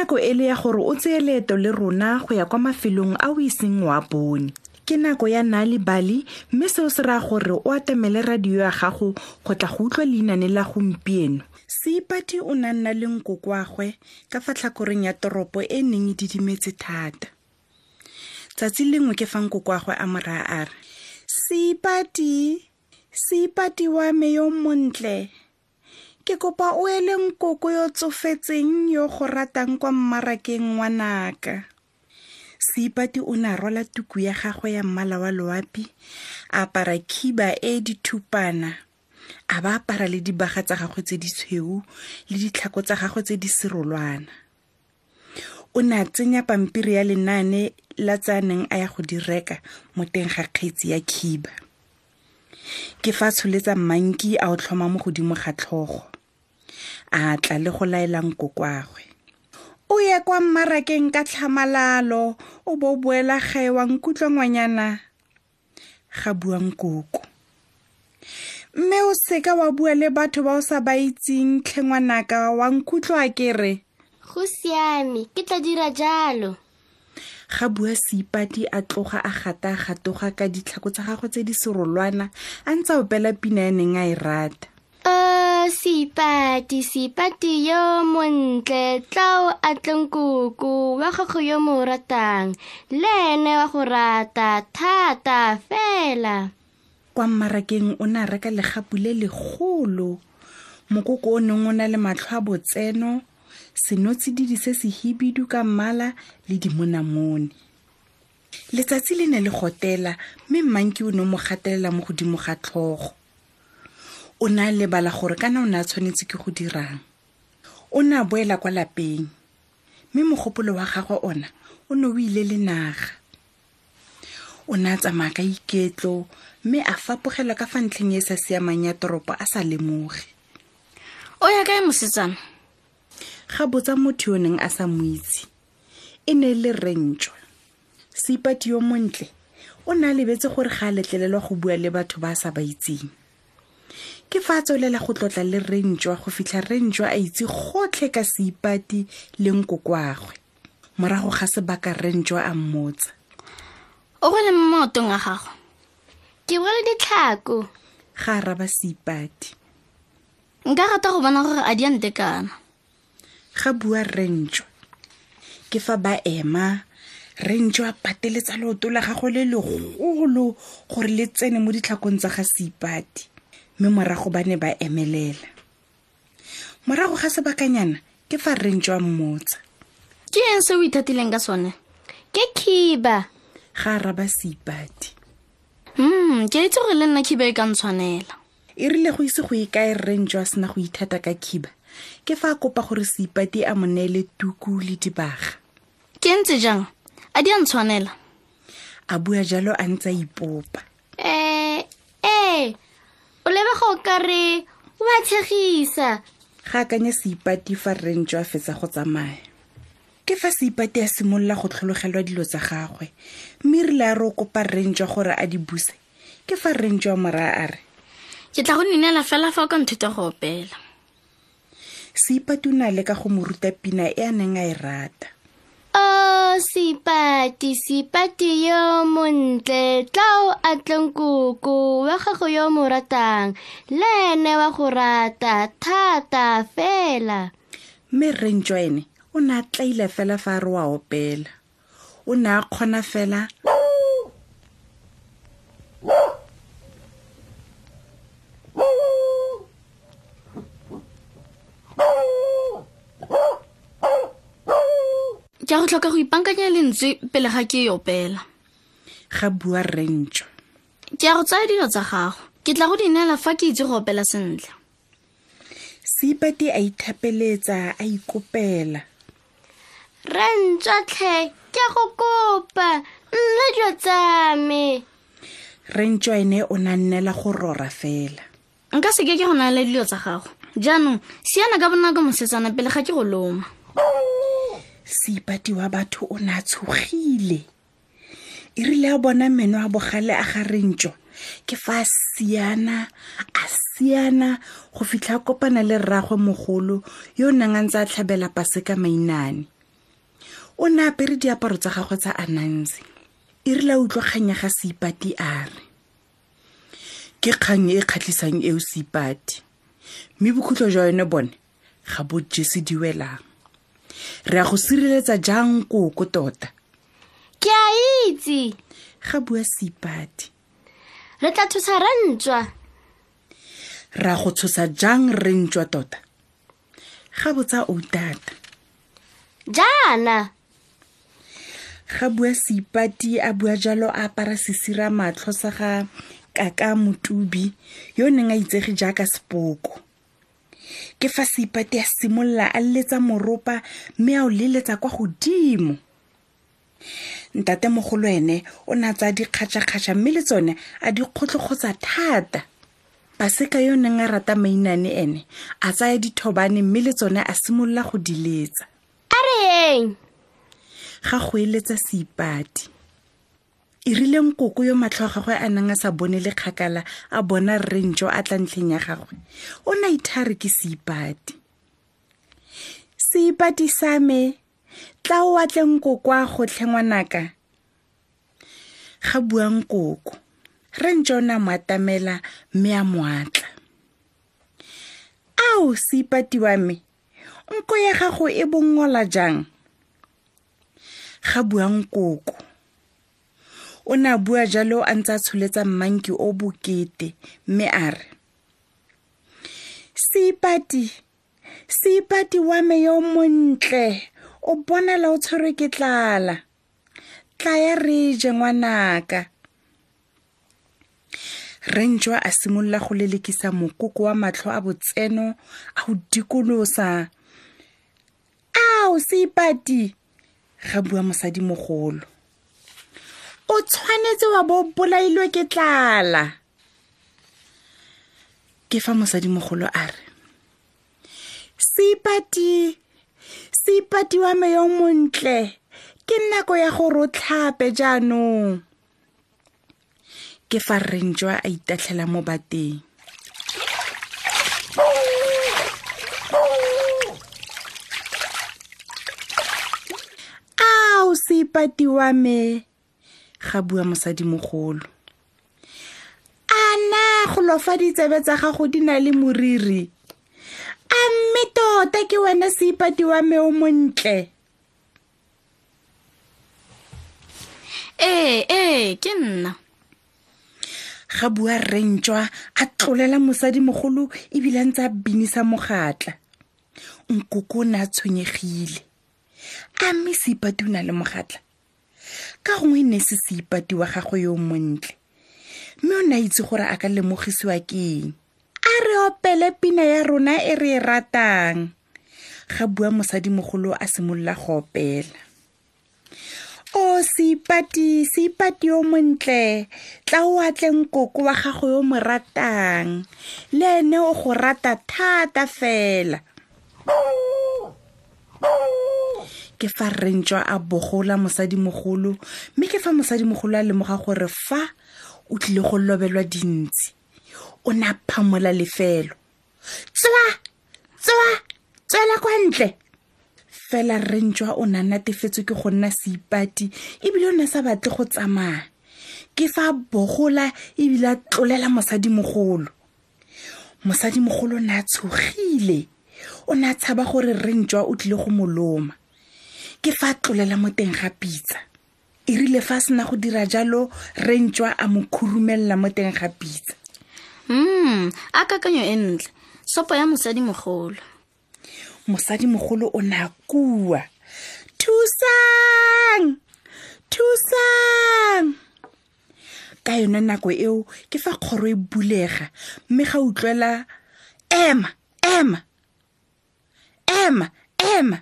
ditsala ke nako e le ya gore o tseye leeto le rona go ya kwa mafelong a o iseng wa bone. Ke nako ya nale bali mme seo se raya gore o atamele radio ya gago go tla go utlwa leinane la gompieno. Seipati o na nna le nkoko wagwe ka fa tlhakoreng ya toropo e neng e didimetse thata. Tsatsi lengwe ke fa nkoko wagwe a moraya a re seipati seipati wa me yo montle ke kopa o ele nkoko yo tsofetseng yo go ratang kwa mmarakeng wa naka seipati o ne a rwala tuku ya gagwe ya mmala wa loapi a apara khiba e dithupana a ba apara le dibaga tsa gagwe tse di tshweu le ditlhako tsa gagwe tse di serolwana. O ne a tsenya pampiri ya lenaane la tse a neng a ya go di reka mo teng ga kgetsi ya khiba. Ke fa tsholetsa mmanki a o tlhoma mo godimo ga tlhogo a tla le go laelang kokwagwe. O ye kwa mmarakeng ka tlhamalalo o bo boela gae wa nkutlwa ngwanyana. Ga buang koko mme o seka wa bua le batho ba o sa ba itseng tlhengwanaka wa nkutlwa ke re go siame ke tla dira jalo. Ga bua seipati a tloga a gata a gatoga ka ditlhako tsa gagwe tse di serolwana a ntse opela pina ya neng a e rata. O seipati seipati yo montle tlao a tleng koko wa gago yo mo ratang le ene wa go rata thata fela. Kwa mmarakeng o ne a reka legapu le legolo mokoko o neng o na le matlho a botseno senotsididi se se hibidu ka mmala le dimonamone. Letsatsi le ne le gotela mme mmanki o ne o mo gatelela mo godimo ga tlhogo o ne a lebala gore kana o ne a tshwanetse ke go dirang? O ne a boela kwa lapeng mme mogopolo wa gagwe ona o ne o ile le naga. O ne a tsamaya ka iketlo mme a fapogela ka fa ntlheng e e sa siamang ya toropo a sa lemoge. O ya kae mosetsana? Ga botsa motho yo neng a sa mo itse e ne e le rentšwa seipati yo montle o ne a lebetse gore ga a letlelelwa go bua le batho ba a sa ba itseng ke fa a tswelela go tlotla le rentšwa go fitlha rentšwa a itse gotlhe ka seipati le nkoko agwe morago ga sebaka rentšwa a mmotsa. O go le mo maotong a gago? Ke bole ditlhako. Ga a raba seipati. Nka rata go bona gore a di a ntekana. Ga bua rentšwa ke fa ba ema rentšwa a pateletsa leoto la gagwe le legolo gore le tsene mo ditlhakong tsa ga seipati mme morago ba ne ba emelela. Morago ga sebakanyana ke fa rentšwa a mmotsa. Ke eng se o ithatileng ka sone? Ke khiba. Ga a raba seipati. Hmm ke itse gore le nna khiba e ka ntshwanela. E rile go ise go ikae rentšwa a sena go ithata ka khiba? Ke fa a kopa gore seipati a mo neele tuku le dibaga. Ke ntse jang? A di a ntshwanela? A bua jalo a ntse a ipopa. Um ee o lebega o ka re o a tshegisa. Ga akanya seipati fa rentšo a fetsa go tsamaya. Ke fa seipati a simolola go tlhologelwa dilo tsa gagwe mme rile a re o kopa rentšwa gore a di buse. Ke fa rentšo a moraya a re. Ke tla go ninela fela fa o ka nthuta go opela. Seipati o na le ka go mo ruta pina e a neng a e rata o seipati seipati yo montle tlao a tleng koko wa gago yo mo ratang le ene wa go rata thata fela. Mme rentšwa ene o ne a tlaile fela fa a re wa opela. O ne a kgona fela ke a go tlhoka go ipankanya lentswe pele ga ke e opela ga bua rentšwa ke a go tsaya dilo tsa gago. Ke tla go di neela fa ke itse go opela sentle. Seipati a ithapeletsa a ikopela. Re ntswatlhe ke go kopa. Nna dilo tsa me. Rentšwa ene o na nnela go rora fela. Nka seke ke go naya dilo tsa gago. Jaanong siana ka bonako mosetsana pele ga ke go loma seipati wa batho o ne a tshogile. E rile a bona meno a bogale a ga rentšwa ke fa a siana a siana go fitlha a kopana le rragwe mogolo yo o neng a ntse a tlhabela pase ka mainane. O ne apere diaparo tsa gagwe tsa anansi. E rile a utlwa kgang ya ga seipati a re. Ke kgang e e kgatlhisang eo seipati. Mme bokhutlo jwa yone bone ga bo jese di welang re a go sireletsa jang koko tota? Ke a itse. Ga bua seipati re tla thusa rantswa ra go tshosa jang re ntšwa tota? Ga botsa outata jaana. Ga bua seipati a bua jalo a apara sesira matlho sa ga kaka motubi yo o neng a itsege jaaka sepoko ke fa seipati a simolola a leletsa moropa mme a o leletsa kwa godimo. Ntatemogolo ene o ne a tsaya dikgatšakgatša mme le tsone a di kgotlokgotsa thata. Paseka yo o neng a rata mainane ene a tsaya dithobane mme le tsone a simolola go di letsa. A re eng? Ga go eletsa seipati e rileng koko yo matlho a gagwe a neng a sa bone le kgakala a bona rrentso a tla ntlheng ya gagwe. O ne a ithare ke seipati. Seipati sa me tla o atleng koko a gotlhe ngwanaka. Ga buang koko rrentso o ne a mo atamela mme a moatla ao seipati wa me nko ya gago e bongola jang? Ga buang koko o ne a bua jalo a ntse a tsholetsa mmanki o bokete mme a re seipati seipati wa me yo montle o bonala o tshwerwe ke tlala. Tla ya re je ngwanaka. Rentšwa a simolola go lelekisa mokoko wa matlho a botseno a go dikolosa ao seipati ga bua mosadimogolo o tshwanetse wa bo bolailwe ke tlala. Ke fa mosadimogolo a re seipati seipati wa me yo montle ke nako ya gore o tlhape jaanong. Ke fa rrentšwa a itatlhela mo bateng. Ao seipati wa me ga bua mosadimogolo a na go lofa ditsebe tsa gago di na le moriri? A mme tota ke wena seipati wa me o montle. Ee ee ke nna. Ga bua rrentšwa a tlolela mosadimogolo ebile a ntse a binisa mogatla. Nkoko o ne a tshwenyegile. A mme seipati o na le mogatla ka gongwe ne se seipati wa gagwe yo montle. Mme o ne a itse gore a ka lemogisiwa ke eng? A re opele pina ya rona e re e ratang. Ga bua mosadimogolo a simolola go opela. O seipati seipati yo montle. Tla o atleng koko wa gago yo mo ratang. Le ene o go rata thata fela ke fa rrentšwa a bogola mosadimogolo mme ke fa mosadimogolo a lemoga gore fa o tlile go lobelwa dintsi o ne a phamola lefelo. Tswa tswa tswela kwa ntle. Fela rrentšwa o ne a natefetswe ke go nna seipati ebile o ne a sa batle go tsamaya. Ke fa a bogola ebile a tlolela mosadimogolo. Mosadimogolo o ne a tshogile o ne a tshaba gore rrentšwa o tlile go moloma ke fa a tlolela mo teng ga pitsa. E rile fa a sena go dira jalo rentšwa a mo khurumelela mo teng ga pitsa. Mm a kakanyo e ntle. Sopo ya mosadimogolo. Mosadimogolo o ne a kua. Thusang! Thusang! Ka yone nako eo ke fa kgoro e bulega mme ga utlwela ema ema ema ema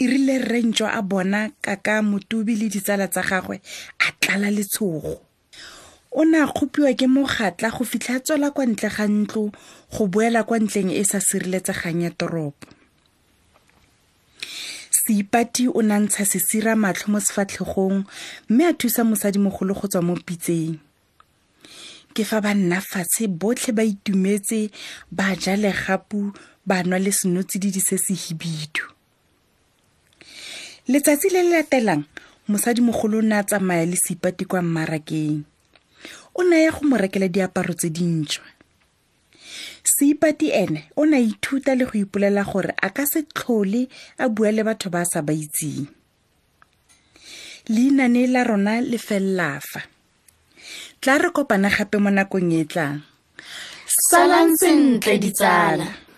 e rile rentšwa a bona kaka motubi le ditsala tsa gagwe a tlala letshogo. O ne a kgopiwa ke mogatla go fitlha a tswela kwa ntle ga ntlo go boela kwa ntleng e sa sireletsegang ya toropo. Seipati o nantsha sesira matlho mo sefatlhegong mme a thusa mosadimogolo go tswa mo pitseng. Ke fa ba nna fatshe botlhe ba itumetse ba ja legapu ba nwa le senotsididi se se hibidu letsatsi le le latelang mosadimogolo o ne a tsamaya le seipati kwa mmarakeng. O ne ya go mo rekela diaparo tse dintšhwa. Seipati ene o ne a ithuta le go ipolela gore a ka se tlhole a bua le batho ba a sa ba itseng. Leinane la rona le felela fa. Tla re kopana gape mo nakong e e tlang. Salang sentle ditsala